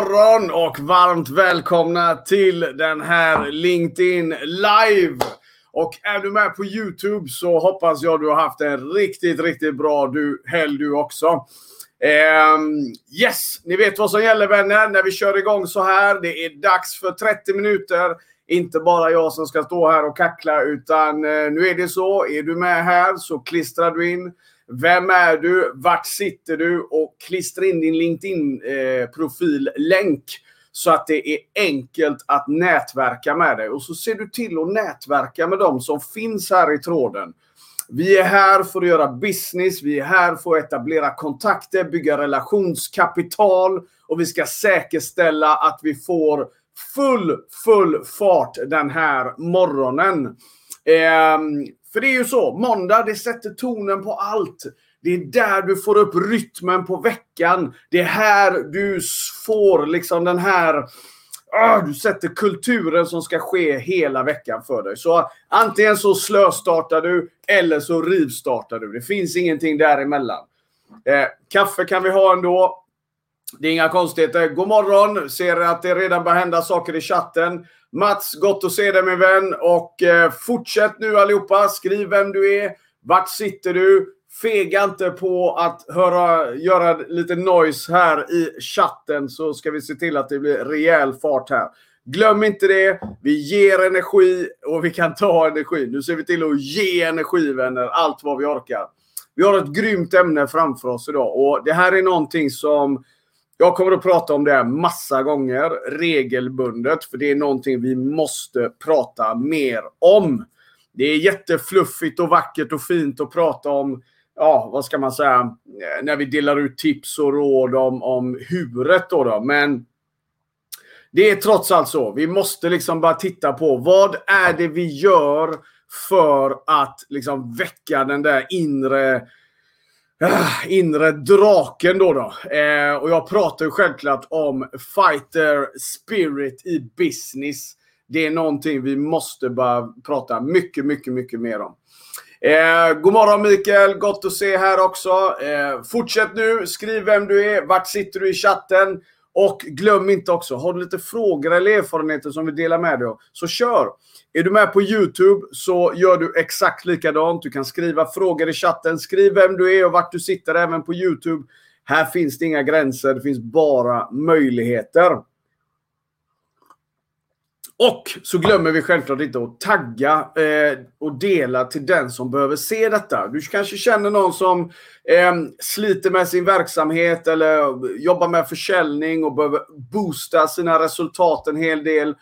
morgon och varmt välkomna till den här LinkedIn live. Och är du med på Youtube så hoppas jag du har haft en riktigt, riktigt bra du, helg du också. Um, yes, ni vet vad som gäller vänner när vi kör igång så här. Det är dags för 30 minuter. Inte bara jag som ska stå här och kackla utan eh, nu är det så. Är du med här så klistrar du in vem är du? Vart sitter du? Och klistra in din LinkedIn-profil-länk eh, så att det är enkelt att nätverka med dig. Och så ser du till att nätverka med dem som finns här i tråden. Vi är här för att göra business, vi är här för att etablera kontakter, bygga relationskapital och vi ska säkerställa att vi får full, full fart den här morgonen. Eh, för det är ju så, måndag det sätter tonen på allt. Det är där du får upp rytmen på veckan. Det är här du får liksom den här... Ah, du sätter kulturen som ska ske hela veckan för dig. Så antingen så slöstartar du eller så rivstartar du. Det finns ingenting däremellan. Eh, kaffe kan vi ha ändå. Det är inga konstigheter. God morgon! Ser att det redan börjar hända saker i chatten. Mats, gott att se dig min vän. Och eh, fortsätt nu allihopa. Skriv vem du är. Vart sitter du? Fega inte på att höra, göra lite noise här i chatten så ska vi se till att det blir rejäl fart här. Glöm inte det. Vi ger energi och vi kan ta energi. Nu ser vi till att ge energi vänner. Allt vad vi orkar. Vi har ett grymt ämne framför oss idag och det här är någonting som jag kommer att prata om det här massa gånger regelbundet för det är någonting vi måste prata mer om. Det är jättefluffigt och vackert och fint att prata om, ja, vad ska man säga, när vi delar ut tips och råd om, om huret då, då. Men det är trots allt så. Vi måste liksom bara titta på vad är det vi gör för att liksom väcka den där inre Ah, inre draken då. då. Eh, och jag pratar ju självklart om fighter spirit i business. Det är någonting vi måste bara prata mycket, mycket, mycket mer om. Eh, god morgon Mikael, gott att se här också. Eh, fortsätt nu, skriv vem du är, vart sitter du i chatten? Och glöm inte också, har du lite frågor eller erfarenheter som vi delar med dig av, så kör! Är du med på Youtube så gör du exakt likadant. Du kan skriva frågor i chatten. Skriv vem du är och vart du sitter även på Youtube. Här finns det inga gränser, det finns bara möjligheter. Och så glömmer vi självklart inte att tagga eh, och dela till den som behöver se detta. Du kanske känner någon som eh, sliter med sin verksamhet eller jobbar med försäljning och behöver boosta sina resultat en hel del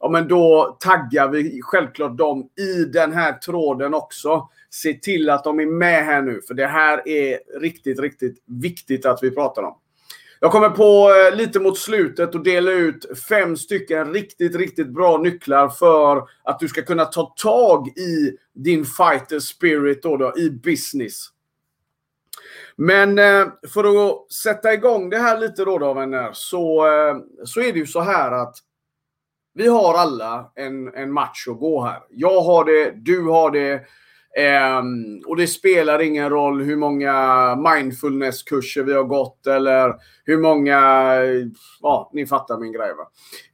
ja men då taggar vi självklart dem i den här tråden också. Se till att de är med här nu, för det här är riktigt, riktigt viktigt att vi pratar om. Jag kommer på eh, lite mot slutet och dela ut fem stycken riktigt, riktigt bra nycklar för att du ska kunna ta tag i din fighter spirit då, då i business. Men eh, för att sätta igång det här lite då, då vänner, så, eh, så är det ju så här att vi har alla en, en match att gå här. Jag har det, du har det. Um, och det spelar ingen roll hur många mindfulnesskurser vi har gått eller hur många... Ja, ni fattar min grej va.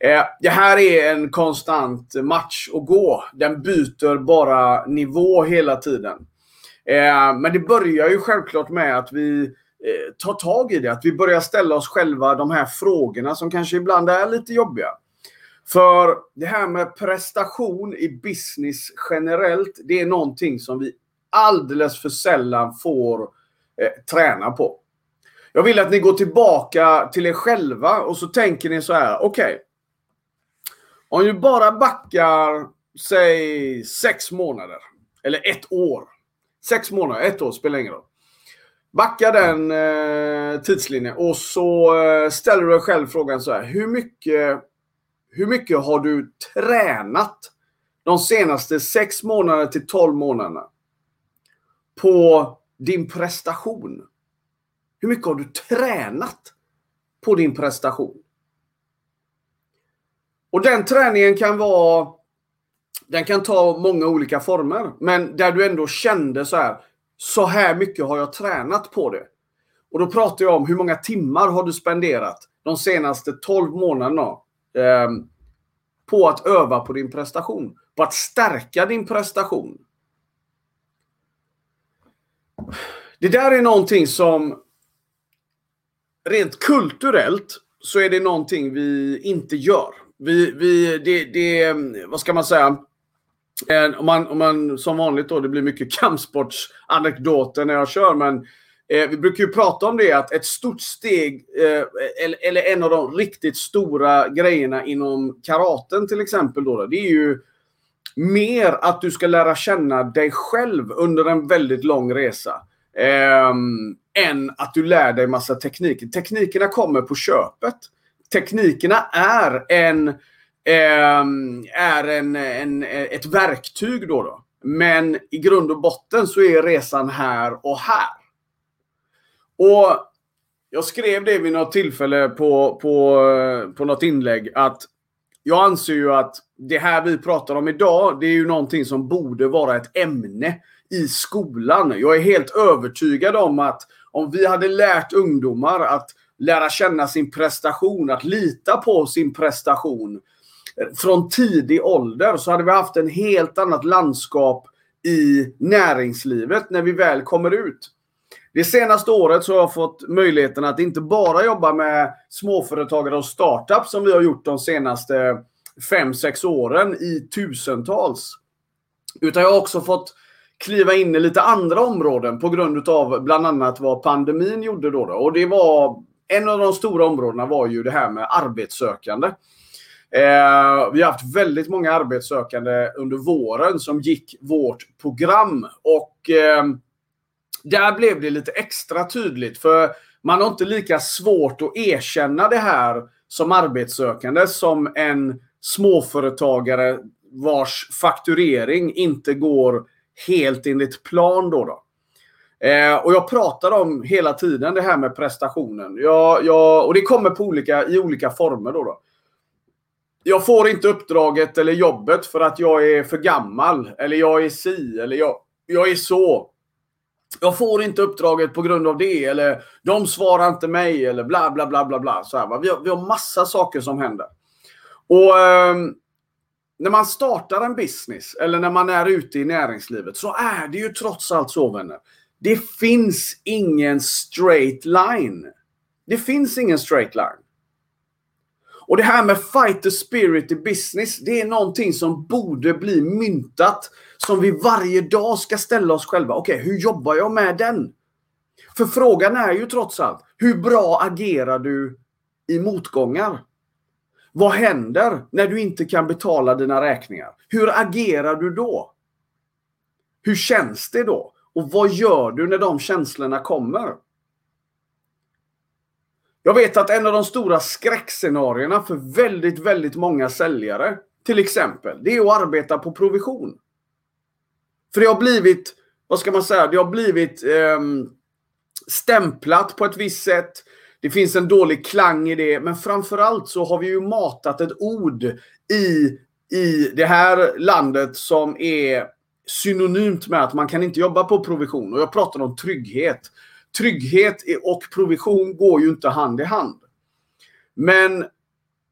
Uh, det här är en konstant match att gå. Den byter bara nivå hela tiden. Uh, men det börjar ju självklart med att vi uh, tar tag i det. Att vi börjar ställa oss själva de här frågorna som kanske ibland är lite jobbiga. För det här med prestation i business generellt, det är någonting som vi alldeles för sällan får eh, träna på. Jag vill att ni går tillbaka till er själva och så tänker ni så här, okej. Okay, om du bara backar, säg sex månader. Eller ett år. Sex månader, ett år spelar ingen roll. Backa den eh, tidslinjen och så eh, ställer du dig själv frågan så här. Hur mycket hur mycket har du tränat de senaste 6 månaderna till 12 månaderna på din prestation? Hur mycket har du tränat på din prestation? Och den träningen kan vara den kan ta många olika former. Men där du ändå kände så här. Så här mycket har jag tränat på det. Och då pratar jag om hur många timmar har du spenderat de senaste 12 månaderna eh, på att öva på din prestation. På att stärka din prestation. Det där är någonting som rent kulturellt så är det någonting vi inte gör. Vi, vi, det, det, vad ska man säga? Eh, om man, om man som vanligt då, det blir mycket kampsportsanekdoter när jag kör, men eh, vi brukar ju prata om det att ett stort steg, eh, eller, eller, en av de riktigt stora grejerna inom karaten till exempel, då, det är ju mer att du ska lära känna dig själv under en väldigt lång resa. Eh, än att du lär dig massa tekniker. Teknikerna kommer på köpet. Teknikerna är en ehm, är en, en, ett verktyg då, då. Men i grund och botten så är resan här och här. Och jag skrev det vid något tillfälle på, på, på något inlägg att jag anser ju att det här vi pratar om idag, det är ju någonting som borde vara ett ämne i skolan. Jag är helt övertygad om att om vi hade lärt ungdomar att lära känna sin prestation, att lita på sin prestation från tidig ålder så hade vi haft en helt annat landskap i näringslivet när vi väl kommer ut. Det senaste året så har jag fått möjligheten att inte bara jobba med småföretagare och startups som vi har gjort de senaste 5-6 åren i tusentals. Utan jag har också fått kliva in i lite andra områden på grund av bland annat vad pandemin gjorde då. Och det var en av de stora områdena var ju det här med arbetssökande. Eh, vi har haft väldigt många arbetssökande under våren som gick vårt program. Och eh, där blev det lite extra tydligt. För man har inte lika svårt att erkänna det här som arbetssökande som en småföretagare vars fakturering inte går helt enligt plan. Då, då. Eh, och jag pratar om hela tiden det här med prestationen. Jag, jag, och det kommer på olika, i olika former. Då, då. Jag får inte uppdraget eller jobbet för att jag är för gammal. Eller jag är si. Eller jag, jag är så. Jag får inte uppdraget på grund av det. Eller de svarar inte mig. Eller bla bla bla bla bla. Så här, va? Vi, har, vi har massa saker som händer. Och... Eh, när man startar en business eller när man är ute i näringslivet så är det ju trots allt så vänner. Det finns ingen straight line. Det finns ingen straight line. Och det här med fighter spirit i business, det är någonting som borde bli myntat. Som vi varje dag ska ställa oss själva. Okej, okay, hur jobbar jag med den? För frågan är ju trots allt, hur bra agerar du i motgångar? Vad händer när du inte kan betala dina räkningar? Hur agerar du då? Hur känns det då? Och vad gör du när de känslorna kommer? Jag vet att en av de stora skräckscenarierna för väldigt, väldigt många säljare, till exempel, det är att arbeta på provision. För det har blivit, vad ska man säga, det har blivit eh, stämplat på ett visst sätt. Det finns en dålig klang i det, men framförallt så har vi ju matat ett ord i, i det här landet som är synonymt med att man kan inte jobba på provision. Och jag pratar om trygghet. Trygghet och provision går ju inte hand i hand. Men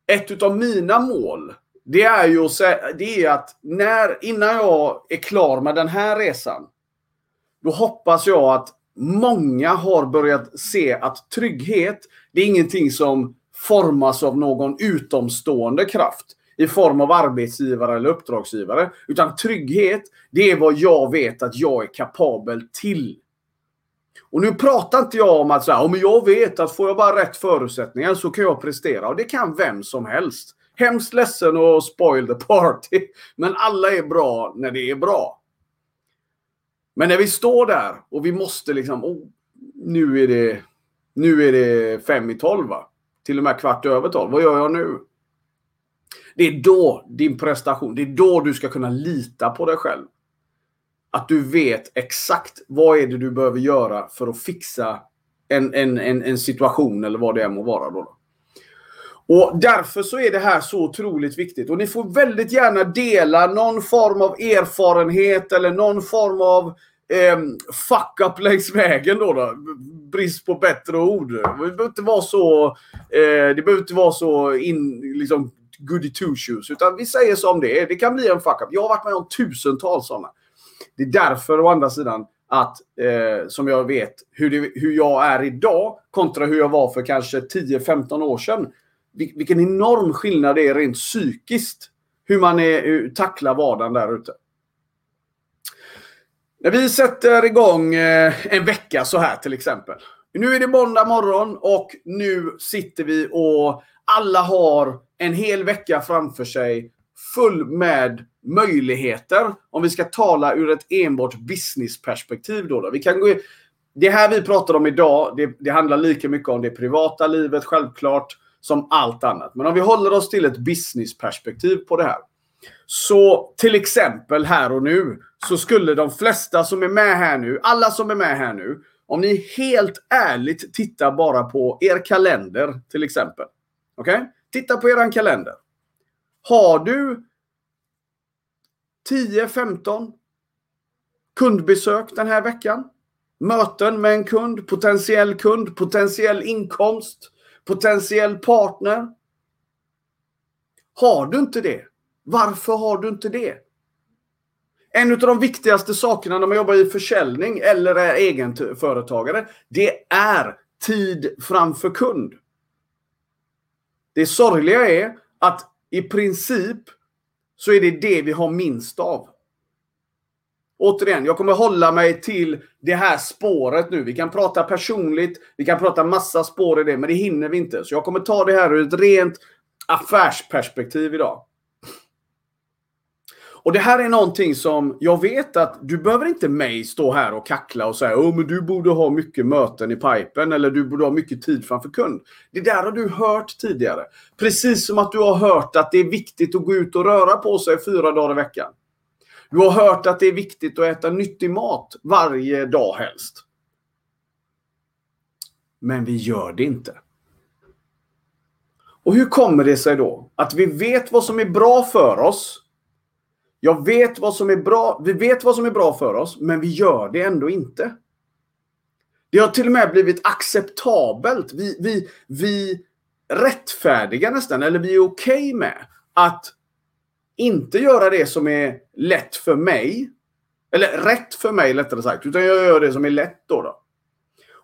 ett av mina mål, det är ju att, säga, det är att när, innan jag är klar med den här resan, då hoppas jag att många har börjat se att trygghet, det är ingenting som formas av någon utomstående kraft i form av arbetsgivare eller uppdragsgivare. Utan trygghet, det är vad jag vet att jag är kapabel till. Och nu pratar inte jag om att så här, om jag vet att får jag bara rätt förutsättningar så kan jag prestera. Och det kan vem som helst. Hemskt ledsen och spoil the party. Men alla är bra när det är bra. Men när vi står där och vi måste liksom, oh, nu är det, nu är det fem i tolv va? Till och med kvart över tolv. Vad gör jag nu? Det är då din prestation, det är då du ska kunna lita på dig själv. Att du vet exakt vad är det du behöver göra för att fixa en, en, en, en situation eller vad det än må vara. Då. Och Därför så är det här så otroligt viktigt. Och ni får väldigt gärna dela någon form av erfarenhet eller någon form av eh, fuck up längs vägen då, då. Brist på bättre ord. Det behöver inte vara så, eh, det behöver inte vara så in, liksom, goody two shoes. Utan vi säger som det är. Det kan bli en fuck up. Jag har varit med om tusentals sådana. Det är därför å andra sidan att, eh, som jag vet, hur, det, hur jag är idag kontra hur jag var för kanske 10-15 år sedan. Vilken enorm skillnad det är rent psykiskt. Hur man är, hur, tacklar vardagen där ute. När vi sätter igång eh, en vecka så här till exempel. Nu är det måndag morgon och nu sitter vi och alla har en hel vecka framför sig full med möjligheter. Om vi ska tala ur ett enbart businessperspektiv. Då, då. Vi kan gå, det här vi pratar om idag, det, det handlar lika mycket om det privata livet självklart som allt annat. Men om vi håller oss till ett businessperspektiv på det här. Så till exempel här och nu så skulle de flesta som är med här nu, alla som är med här nu, om ni helt ärligt tittar bara på er kalender till exempel. Okej? Okay? Titta på er kalender. Har du 10-15 kundbesök den här veckan? Möten med en kund, potentiell kund, potentiell inkomst, potentiell partner. Har du inte det? Varför har du inte det? En av de viktigaste sakerna när man jobbar i försäljning eller är egenföretagare, det är tid framför kund. Det sorgliga är att i princip så är det det vi har minst av. Återigen, jag kommer hålla mig till det här spåret nu. Vi kan prata personligt, vi kan prata massa spår i det, men det hinner vi inte. Så jag kommer ta det här ur ett rent affärsperspektiv idag. Och det här är någonting som jag vet att du behöver inte mig stå här och kackla och säga oh, men du borde ha mycket möten i pipen eller du borde ha mycket tid framför kund. Det där har du hört tidigare. Precis som att du har hört att det är viktigt att gå ut och röra på sig fyra dagar i veckan. Du har hört att det är viktigt att äta nyttig mat varje dag helst. Men vi gör det inte. Och hur kommer det sig då att vi vet vad som är bra för oss jag vet vad som är bra. Vi vet vad som är bra för oss, men vi gör det ändå inte. Det har till och med blivit acceptabelt. Vi, vi, vi rättfärdigar nästan, eller vi är okej okay med att inte göra det som är lätt för mig. Eller rätt för mig lättare sagt. Utan jag gör det som är lätt då. då.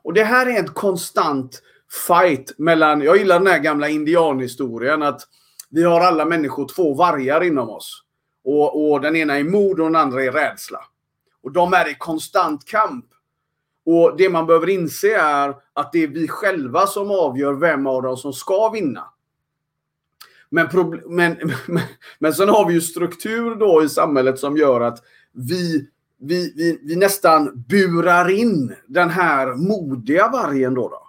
Och det här är en konstant fight mellan, jag gillar den här gamla indianhistorien att vi har alla människor två vargar inom oss. Och, och den ena är mod och den andra är rädsla. Och de är i konstant kamp. Och det man behöver inse är att det är vi själva som avgör vem av dem som ska vinna. Men, men, men, men sen har vi ju struktur då i samhället som gör att vi, vi, vi, vi nästan burar in den här modiga vargen då. då.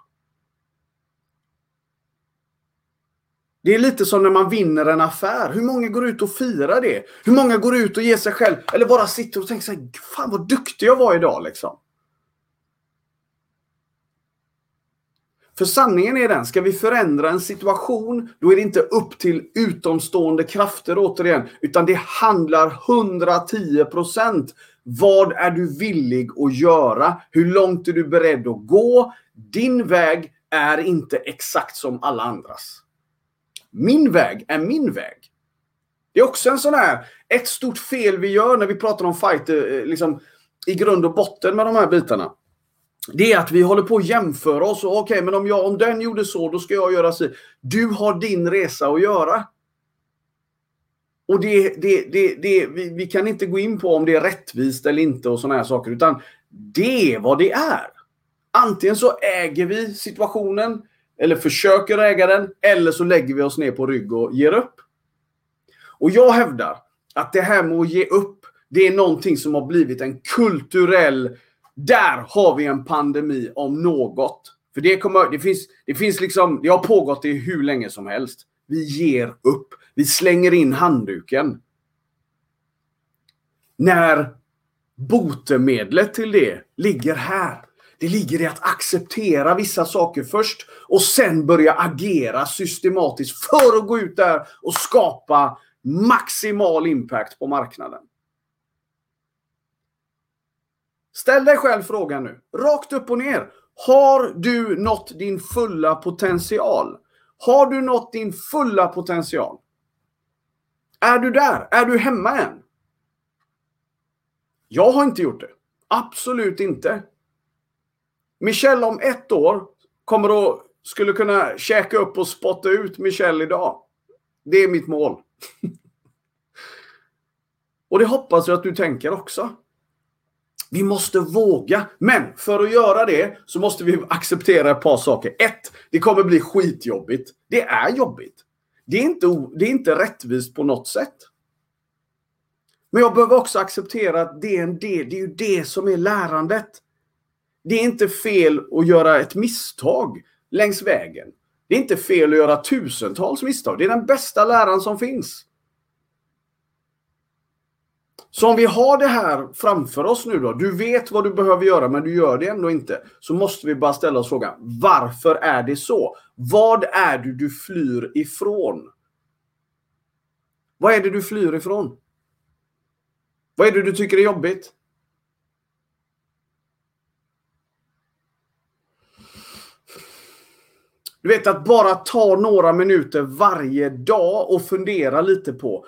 Det är lite som när man vinner en affär. Hur många går ut och firar det? Hur många går ut och ger sig själv, eller bara sitter och tänker så här, fan vad duktig jag var idag liksom. För sanningen är den, ska vi förändra en situation, då är det inte upp till utomstående krafter återigen, utan det handlar 110% Vad är du villig att göra? Hur långt är du beredd att gå? Din väg är inte exakt som alla andras. Min väg är min väg. Det är också en sån här, ett stort fel vi gör när vi pratar om fighter, eh, eh, liksom i grund och botten med de här bitarna. Det är att vi håller på att jämföra oss. Okej, okay, men om, jag, om den gjorde så, då ska jag göra så. Du har din resa att göra. Och det, det, det, det, vi, vi kan inte gå in på om det är rättvist eller inte och såna här saker. Utan det är vad det är. Antingen så äger vi situationen eller försöker äga den, eller så lägger vi oss ner på rygg och ger upp. Och jag hävdar att det här med att ge upp, det är någonting som har blivit en kulturell... Där har vi en pandemi om något. För det, kommer, det, finns, det finns liksom, det har pågått i hur länge som helst. Vi ger upp. Vi slänger in handduken. När botemedlet till det ligger här. Det ligger i att acceptera vissa saker först och sen börja agera systematiskt för att gå ut där och skapa maximal impact på marknaden. Ställ dig själv frågan nu, rakt upp och ner. Har du nått din fulla potential? Har du nått din fulla potential? Är du där? Är du hemma än? Jag har inte gjort det. Absolut inte. Michelle om ett år kommer att skulle kunna käka upp och spotta ut Michelle idag. Det är mitt mål. och det hoppas jag att du tänker också. Vi måste våga. Men för att göra det så måste vi acceptera ett par saker. Ett, det kommer bli skitjobbigt. Det är jobbigt. Det är inte, det är inte rättvist på något sätt. Men jag behöver också acceptera att det är, en del, det är ju det som är lärandet. Det är inte fel att göra ett misstag längs vägen. Det är inte fel att göra tusentals misstag. Det är den bästa läran som finns. Så om vi har det här framför oss nu då. Du vet vad du behöver göra men du gör det ändå inte. Så måste vi bara ställa oss frågan. Varför är det så? Vad är det du flyr ifrån? Vad är det du flyr ifrån? Vad är det du tycker är jobbigt? Du vet att bara ta några minuter varje dag och fundera lite på.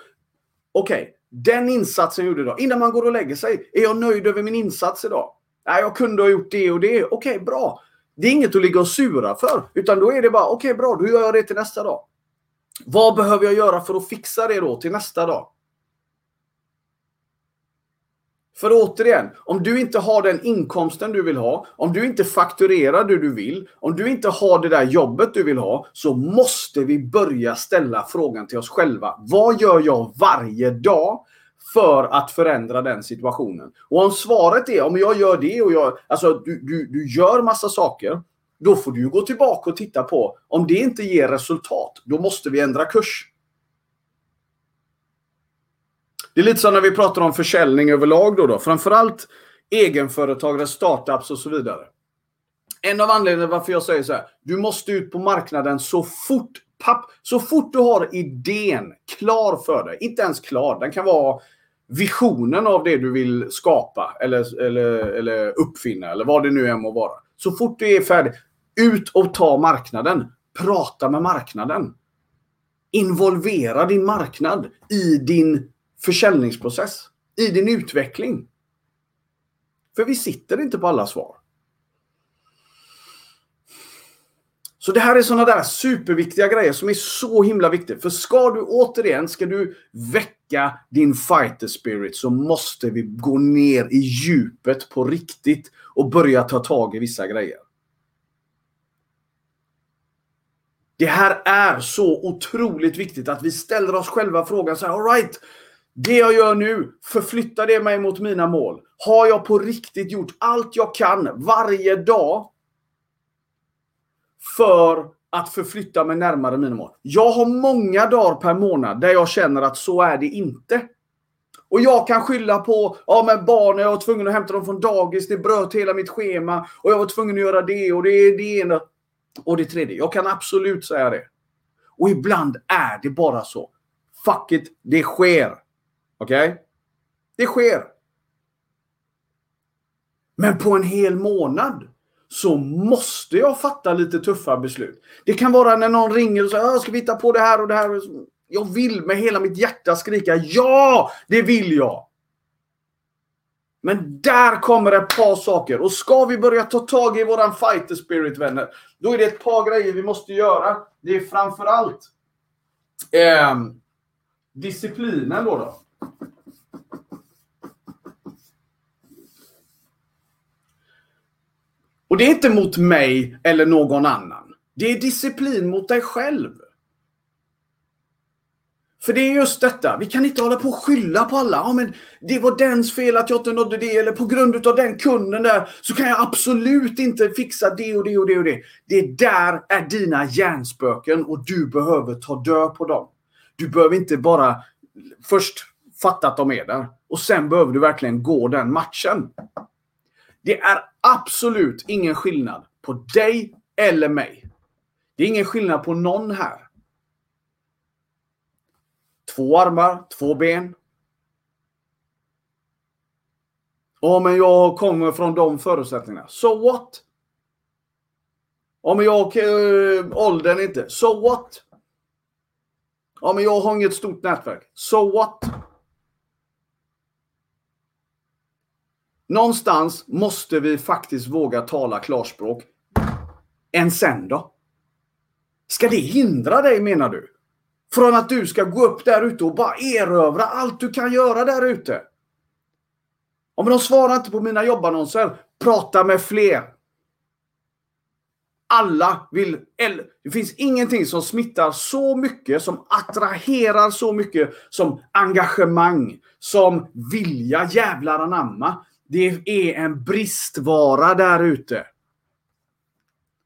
Okej, okay, den insatsen jag gjorde idag. Innan man går och lägger sig. Är jag nöjd över min insats idag? Nej, jag kunde ha gjort det och det. Okej, okay, bra. Det är inget att ligga och sura för. Utan då är det bara, okej okay, bra, då gör jag det till nästa dag. Vad behöver jag göra för att fixa det då till nästa dag? För återigen, om du inte har den inkomsten du vill ha, om du inte fakturerar det du vill, om du inte har det där jobbet du vill ha, så måste vi börja ställa frågan till oss själva. Vad gör jag varje dag för att förändra den situationen? Och om svaret är om jag gör det och jag, alltså du, du, du gör massa saker, då får du gå tillbaka och titta på om det inte ger resultat, då måste vi ändra kurs. Det är lite som när vi pratar om försäljning överlag då. då. Framförallt egenföretagare, startups och så vidare. En av anledningarna varför jag säger så här. Du måste ut på marknaden så fort, papp, så fort du har idén klar för dig. Inte ens klar. Den kan vara visionen av det du vill skapa eller, eller, eller uppfinna eller vad det nu än må vara. Så fort du är färdig. ut och ta marknaden. Prata med marknaden. Involvera din marknad i din försäljningsprocess, i din utveckling. För vi sitter inte på alla svar. Så det här är sådana där superviktiga grejer som är så himla viktiga. För ska du återigen, ska du väcka din fighter spirit så måste vi gå ner i djupet på riktigt och börja ta tag i vissa grejer. Det här är så otroligt viktigt att vi ställer oss själva frågan så här, all right, det jag gör nu, förflyttar det mig mot mina mål? Har jag på riktigt gjort allt jag kan varje dag för att förflytta mig närmare mina mål? Jag har många dagar per månad där jag känner att så är det inte. Och jag kan skylla på, ja men barnen, jag var tvungen att hämta dem från dagis, det bröt hela mitt schema och jag var tvungen att göra det och det är det ena och det tredje. Jag kan absolut säga det. Och ibland är det bara så. Fuck it, det sker. Okej? Okay? Det sker. Men på en hel månad så måste jag fatta lite tuffa beslut. Det kan vara när någon ringer och säger ska vi hitta på det här och det här. Jag vill med hela mitt hjärta skrika ja, det vill jag. Men där kommer ett par saker. Och ska vi börja ta tag i våran fighter spirit vänner. Då är det ett par grejer vi måste göra. Det är framförallt eh, disciplinen då. då. Och det är inte mot mig eller någon annan. Det är disciplin mot dig själv. För det är just detta. Vi kan inte hålla på och skylla på alla. Ja, men det var dens fel att jag inte nådde det. Eller på grund av den kunden där så kan jag absolut inte fixa det och det och det och det. Det där är dina hjärnspöken och du behöver ta död på dem. Du behöver inte bara först fatta att de är där. Och sen behöver du verkligen gå den matchen. Det är absolut ingen skillnad på dig eller mig. Det är ingen skillnad på någon här. Två armar, två ben. Ja, men jag kommer från de förutsättningarna. So what? Ja, men jag... Äh, åldern inte. So what? Ja, men jag har inget stort nätverk. So what? Någonstans måste vi faktiskt våga tala klarspråk. Än sen då? Ska det hindra dig menar du? Från att du ska gå upp där ute och bara erövra allt du kan göra där ute? Om de svarar inte på mina jobbannonser, prata med fler. Alla vill... Det finns ingenting som smittar så mycket, som attraherar så mycket som engagemang, som vilja. Jävlar anamma. Det är en bristvara där ute.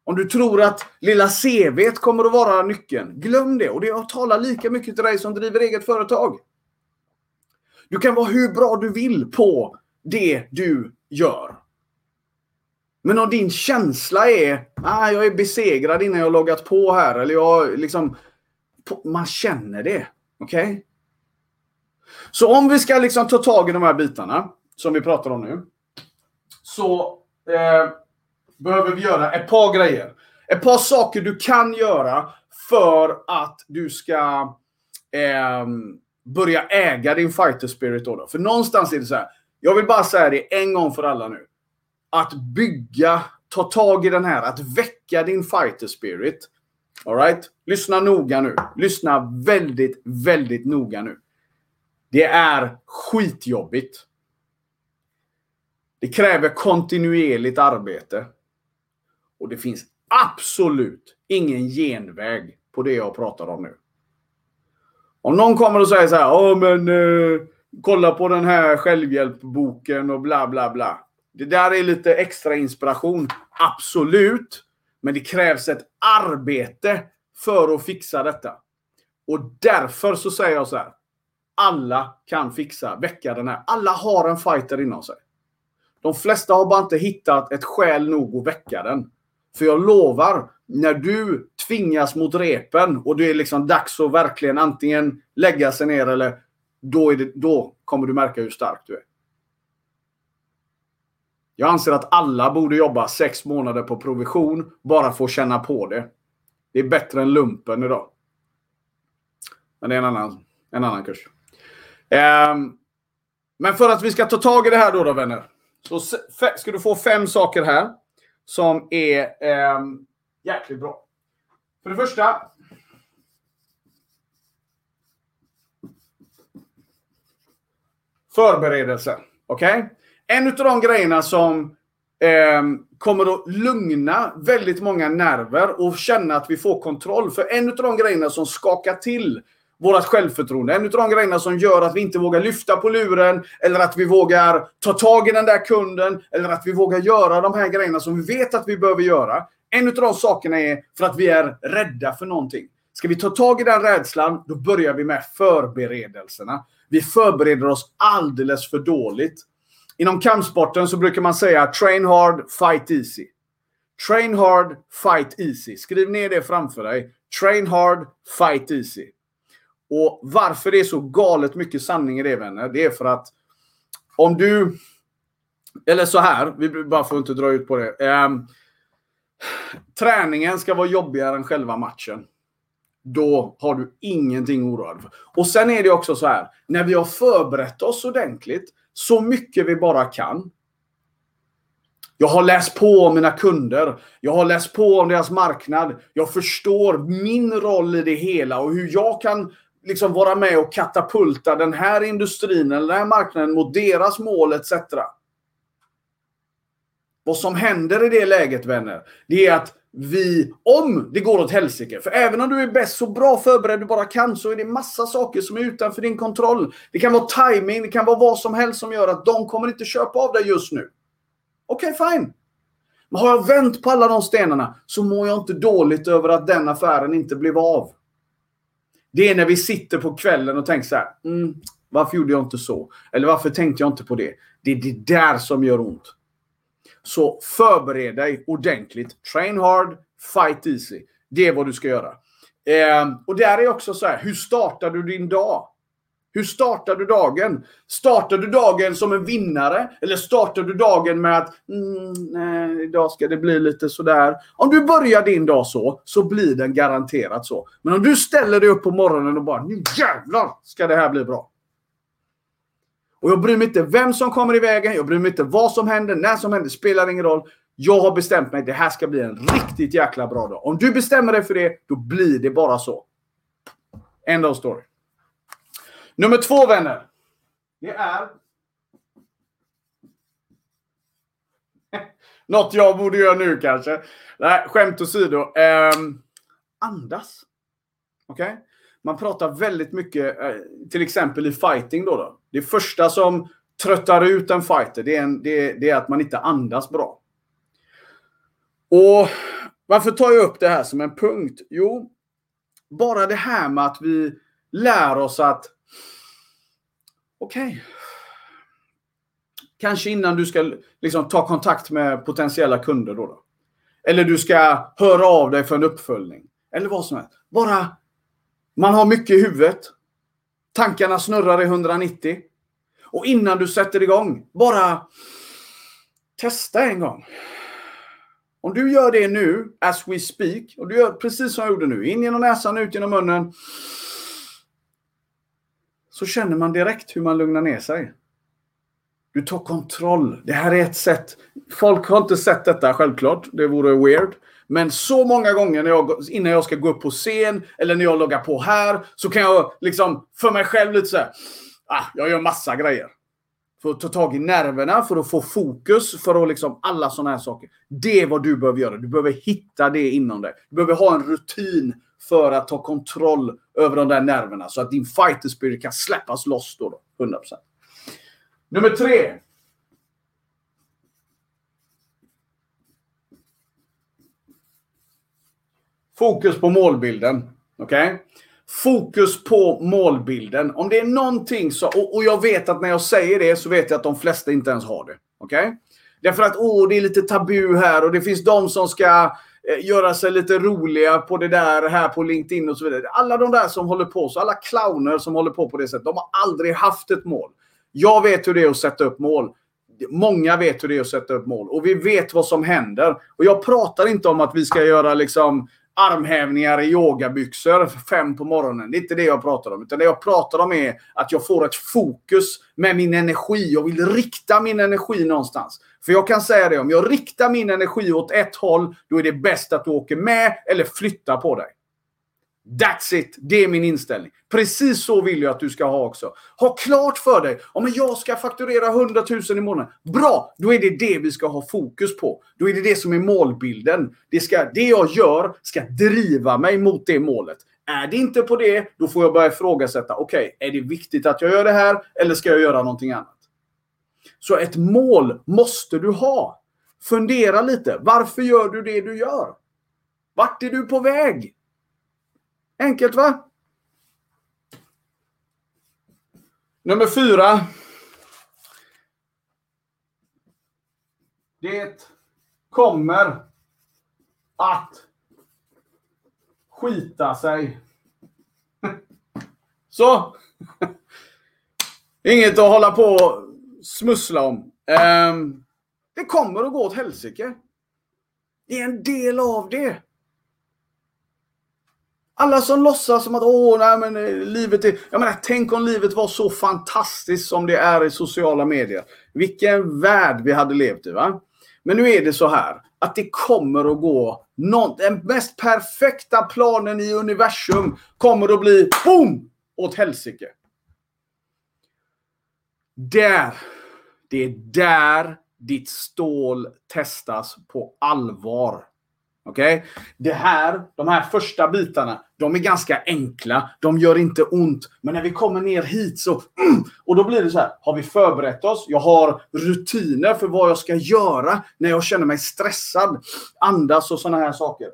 Om du tror att lilla CV kommer att vara nyckeln, glöm det. Och det talar lika mycket till dig som driver eget företag. Du kan vara hur bra du vill på det du gör. Men om din känsla är ah, jag är besegrad innan jag loggat på här. Eller jag liksom... Man känner det. Okej? Okay? Så om vi ska liksom ta tag i de här bitarna som vi pratar om nu. Så eh, behöver vi göra ett par grejer. Ett par saker du kan göra för att du ska eh, börja äga din fighter spirit. Då, då. För någonstans är det så här. Jag vill bara säga det en gång för alla nu. Att bygga, ta tag i den här, att väcka din fighter spirit. Alright? Lyssna noga nu. Lyssna väldigt, väldigt noga nu. Det är skitjobbigt. Det kräver kontinuerligt arbete. Och det finns absolut ingen genväg på det jag pratar om nu. Om någon kommer och säger så här, Åh, men eh, kolla på den här självhjälpboken och bla bla bla. Det där är lite extra inspiration. Absolut. Men det krävs ett arbete för att fixa detta. Och därför så säger jag så här. Alla kan fixa, väcka den här. Alla har en fighter inom sig. De flesta har bara inte hittat ett skäl nog att väcka den. För jag lovar, när du tvingas mot repen och det är liksom dags att verkligen antingen lägga sig ner eller då, det, då kommer du märka hur stark du är. Jag anser att alla borde jobba sex månader på provision bara för att känna på det. Det är bättre än lumpen idag. Men det är en annan, en annan kurs. Um, men för att vi ska ta tag i det här då, då vänner. Så ska du få fem saker här som är eh, jäkligt bra. För det första. Förberedelse. Okej? Okay? En av de grejerna som eh, kommer att lugna väldigt många nerver och känna att vi får kontroll. För en av de grejerna som skakar till vårt självförtroende. En av de grejerna som gör att vi inte vågar lyfta på luren eller att vi vågar ta tag i den där kunden eller att vi vågar göra de här grejerna som vi vet att vi behöver göra. En av de sakerna är för att vi är rädda för någonting. Ska vi ta tag i den rädslan, då börjar vi med förberedelserna. Vi förbereder oss alldeles för dåligt. Inom kampsporten så brukar man säga train hard, fight easy. Train hard, fight easy. Skriv ner det framför dig. Train hard, fight easy. Och varför det är så galet mycket sanning i det vänner, det är för att om du... Eller så här, vi bara får inte dra ut på det. Eh, träningen ska vara jobbigare än själva matchen. Då har du ingenting oroad för. Och sen är det också så här, när vi har förberett oss ordentligt, så mycket vi bara kan. Jag har läst på om mina kunder. Jag har läst på om deras marknad. Jag förstår min roll i det hela och hur jag kan liksom vara med och katapulta den här industrin eller den här marknaden mot deras mål etc. Vad som händer i det läget vänner, det är att vi, om det går åt helsike, för även om du är bäst så bra förberedd du bara kan så är det massa saker som är utanför din kontroll. Det kan vara timing, det kan vara vad som helst som gör att de kommer inte köpa av dig just nu. Okej, okay, fine. Men har jag vänt på alla de stenarna så mår jag inte dåligt över att den affären inte blev av. Det är när vi sitter på kvällen och tänker så här. Mm, varför gjorde jag inte så? Eller varför tänkte jag inte på det? Det är det där som gör ont. Så förbered dig ordentligt. Train hard, fight easy. Det är vad du ska göra. Eh, och där är också så här. Hur startar du din dag? Hur startar du dagen? Startar du dagen som en vinnare? Eller startar du dagen med att mm, nej, idag ska det bli lite sådär. Om du börjar din dag så, så blir den garanterat så. Men om du ställer dig upp på morgonen och bara nu jävlar ska det här bli bra. Och jag bryr mig inte vem som kommer i vägen, jag bryr mig inte vad som händer, när som händer, spelar ingen roll. Jag har bestämt mig, det här ska bli en riktigt jäkla bra dag. Om du bestämmer dig för det, då blir det bara så. End of story. Nummer två vänner. Det är... Något jag borde göra nu kanske. Nej, skämt åsido. Eh, andas. Okej? Okay? Man pratar väldigt mycket, eh, till exempel i fighting då. då. Det första som tröttar ut en fighter, det är, en, det, det är att man inte andas bra. Och varför tar jag upp det här som en punkt? Jo, bara det här med att vi lär oss att okej. Okay, kanske innan du ska liksom, ta kontakt med potentiella kunder. Då, då Eller du ska höra av dig för en uppföljning. Eller vad som helst. Bara man har mycket i huvudet. Tankarna snurrar i 190. Och innan du sätter igång, bara testa en gång. Om du gör det nu, as we speak, och du gör precis som jag gjorde nu, in genom näsan, ut genom munnen. Så känner man direkt hur man lugnar ner sig. Du tar kontroll. Det här är ett sätt. Folk har inte sett detta självklart. Det vore weird. Men så många gånger när jag, innan jag ska gå upp på scen eller när jag loggar på här så kan jag liksom för mig själv lite så här, ah, jag gör massa grejer. För att ta tag i nerverna, för att få fokus, för att liksom alla sådana här saker. Det är vad du behöver göra. Du behöver hitta det inom dig. Du behöver ha en rutin för att ta kontroll över de där nerverna så att din fighter spirit kan släppas loss då. då 100%. Nummer tre. Fokus på målbilden. Okej? Okay? Fokus på målbilden. Om det är någonting så, och, och, jag vet att när jag säger det så vet jag att de flesta inte ens har det. Okej? Okay? Därför att åh, det är lite tabu här och det finns de som ska eh, göra sig lite roliga på det där här på LinkedIn och så vidare. Alla de där som håller på så, alla clowner som håller på på det sättet, de har aldrig haft ett mål. Jag vet hur det är att sätta upp mål. Många vet hur det är att sätta upp mål och vi vet vad som händer. Och jag pratar inte om att vi ska göra liksom armhävningar i yogabyxor fem på morgonen. Det är inte det jag pratar om. Utan det jag pratar om är att jag får ett fokus med min energi. Jag vill rikta min energi någonstans. För jag kan säga det, om jag riktar min energi åt ett håll, då är det bäst att du åker med eller flyttar på dig. That's it. Det är min inställning. Precis så vill jag att du ska ha också. Ha klart för dig. Om jag ska fakturera 100 000 i månaden. Bra! Då är det det vi ska ha fokus på. Då är det det som är målbilden. Det, ska, det jag gör ska driva mig mot det målet. Är det inte på det, då får jag börja ifrågasätta. Okej, okay, är det viktigt att jag gör det här eller ska jag göra någonting annat? Så ett mål måste du ha. Fundera lite. Varför gör du det du gör? Vart är du på väg? Enkelt va? Nummer fyra. Det kommer att skita sig. Så. Inget att hålla på och smussla om. Ehm. Det kommer att gå åt helsike. Det är en del av det. Alla som låtsas som att åh, nej men eh, livet är... Jag menar, tänk om livet var så fantastiskt som det är i sociala medier. Vilken värld vi hade levt i, va? Men nu är det så här att det kommer att gå någon, den mest perfekta planen i universum kommer att bli BOOM! Åt helsike. Där. Det är där ditt stål testas på allvar. Okej? Okay? Det här, de här första bitarna, de är ganska enkla. De gör inte ont. Men när vi kommer ner hit så... Mm, och då blir det så här. Har vi förberett oss? Jag har rutiner för vad jag ska göra när jag känner mig stressad. Andas och sådana här saker.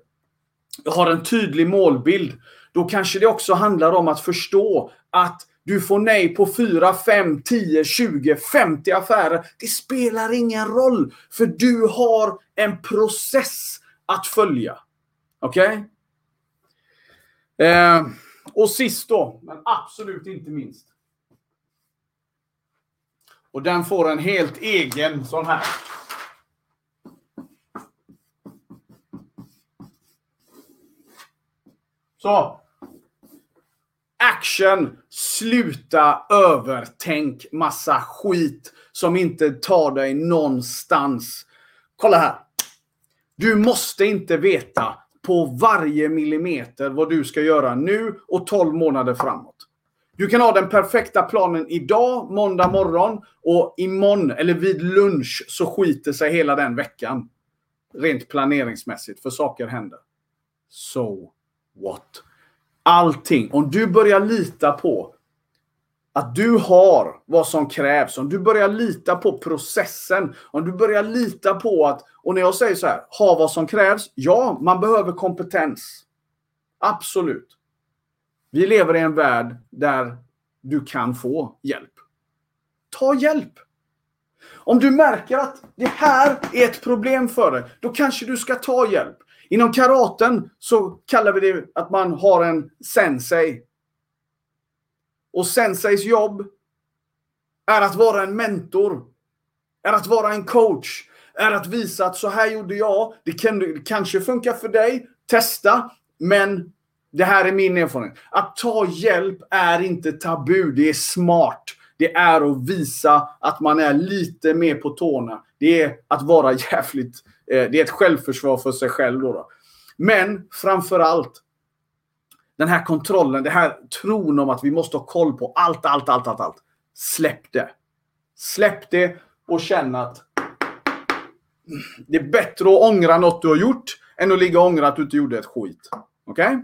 Jag har en tydlig målbild. Då kanske det också handlar om att förstå att du får nej på 4, 5, 10, 20, 50 affärer. Det spelar ingen roll. För du har en process att följa. Okej? Okay? Eh, och sist då, men absolut inte minst. Och den får en helt egen sån här. Så. Action! Sluta övertänk massa skit som inte tar dig någonstans. Kolla här. Du måste inte veta på varje millimeter vad du ska göra nu och 12 månader framåt. Du kan ha den perfekta planen idag, måndag morgon och imorgon eller vid lunch så skiter sig hela den veckan. Rent planeringsmässigt, för saker händer. So what? Allting. Om du börjar lita på att du har vad som krävs, om du börjar lita på processen, om du börjar lita på att, och när jag säger så här, ha vad som krävs, ja, man behöver kompetens. Absolut. Vi lever i en värld där du kan få hjälp. Ta hjälp! Om du märker att det här är ett problem för dig, då kanske du ska ta hjälp. Inom karaten så kallar vi det att man har en sensei. Och senseis jobb är att vara en mentor. Är att vara en coach. Är att visa att så här gjorde jag. Det, kan, det kanske funkar för dig. Testa. Men det här är min erfarenhet. Att ta hjälp är inte tabu. Det är smart. Det är att visa att man är lite mer på tårna. Det är att vara jävligt... Eh, det är ett självförsvar för sig själv. Då, då. Men framför allt den här kontrollen, det här tron om att vi måste ha koll på allt, allt, allt, allt, allt. Släpp det. Släpp det och känn att det är bättre att ångra något du har gjort än att ligga och ångra att du inte gjorde ett skit. Okej? Okay?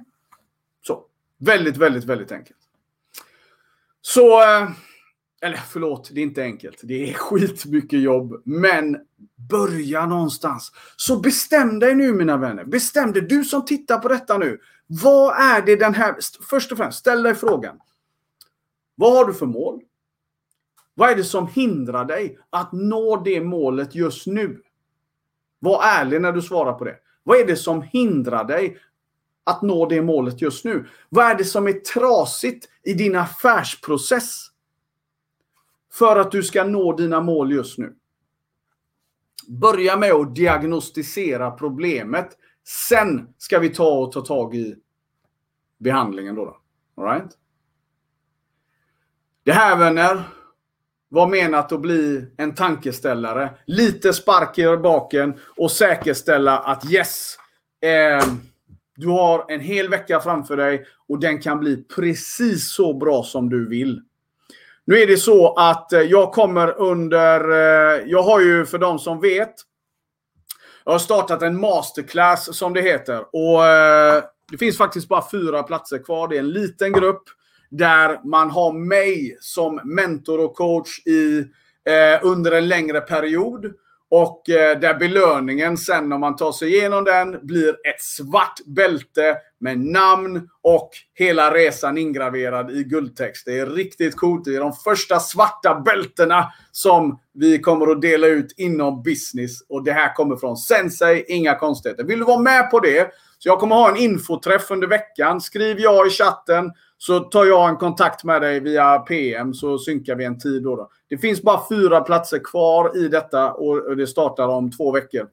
Så. Väldigt, väldigt, väldigt enkelt. Så... Eh, eller förlåt, det är inte enkelt. Det är skitmycket jobb. Men börja någonstans. Så bestäm dig nu mina vänner. Bestäm dig. Du som tittar på detta nu. Vad är det den här... Först och främst, ställ dig frågan. Vad har du för mål? Vad är det som hindrar dig att nå det målet just nu? Var ärlig när du svarar på det. Vad är det som hindrar dig att nå det målet just nu? Vad är det som är trasigt i din affärsprocess? För att du ska nå dina mål just nu. Börja med att diagnostisera problemet. Sen ska vi ta och ta tag i behandlingen. Då, då. All right? Det här vänner var menat att bli en tankeställare. Lite spark i baken och säkerställa att yes, eh, du har en hel vecka framför dig och den kan bli precis så bra som du vill. Nu är det så att eh, jag kommer under... Eh, jag har ju för de som vet. Jag har startat en masterclass som det heter. Och eh, Det finns faktiskt bara fyra platser kvar. Det är en liten grupp där man har mig som mentor och coach i, eh, under en längre period. Och eh, där belöningen sen om man tar sig igenom den blir ett svart bälte med namn och hela resan ingraverad i guldtext. Det är riktigt coolt. Det är de första svarta bältena som vi kommer att dela ut inom business. Och det här kommer från Sensei, inga konstigheter. Vill du vara med på det? Så jag kommer ha en infoträff under veckan. Skriv ja i chatten så tar jag en kontakt med dig via PM så synkar vi en tid. Då, då. Det finns bara fyra platser kvar i detta och det startar om två veckor.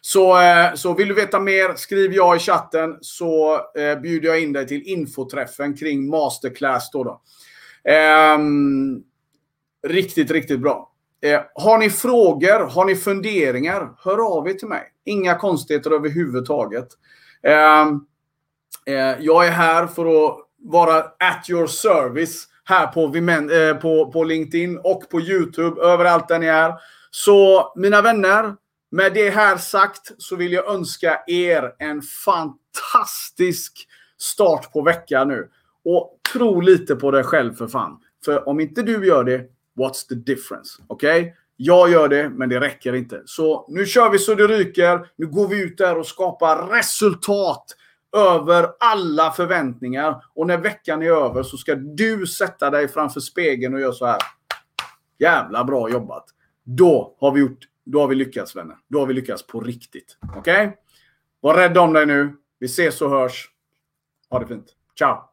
Så, eh, så vill du veta mer, skriv ja i chatten så eh, bjuder jag in dig till infoträffen kring masterclass. Då då. Eh, riktigt, riktigt bra. Eh, har ni frågor, har ni funderingar, hör av er till mig. Inga konstigheter överhuvudtaget. Ehm, eh, jag är här för att vara at your service här på, eh, på, på LinkedIn och på YouTube, överallt där ni är. Så mina vänner, med det här sagt så vill jag önska er en fantastisk start på veckan nu. Och tro lite på dig själv för fan. För om inte du gör det, what's the difference? Okej? Okay? Jag gör det, men det räcker inte. Så nu kör vi så det ryker. Nu går vi ut där och skapar resultat över alla förväntningar. Och när veckan är över så ska du sätta dig framför spegeln och göra så här. Jävla bra jobbat. Då har vi gjort då har vi lyckats vänner. Då har vi lyckats på riktigt. Okej? Okay? Var rädd om dig nu. Vi ses och hörs. Ha det fint. Ciao!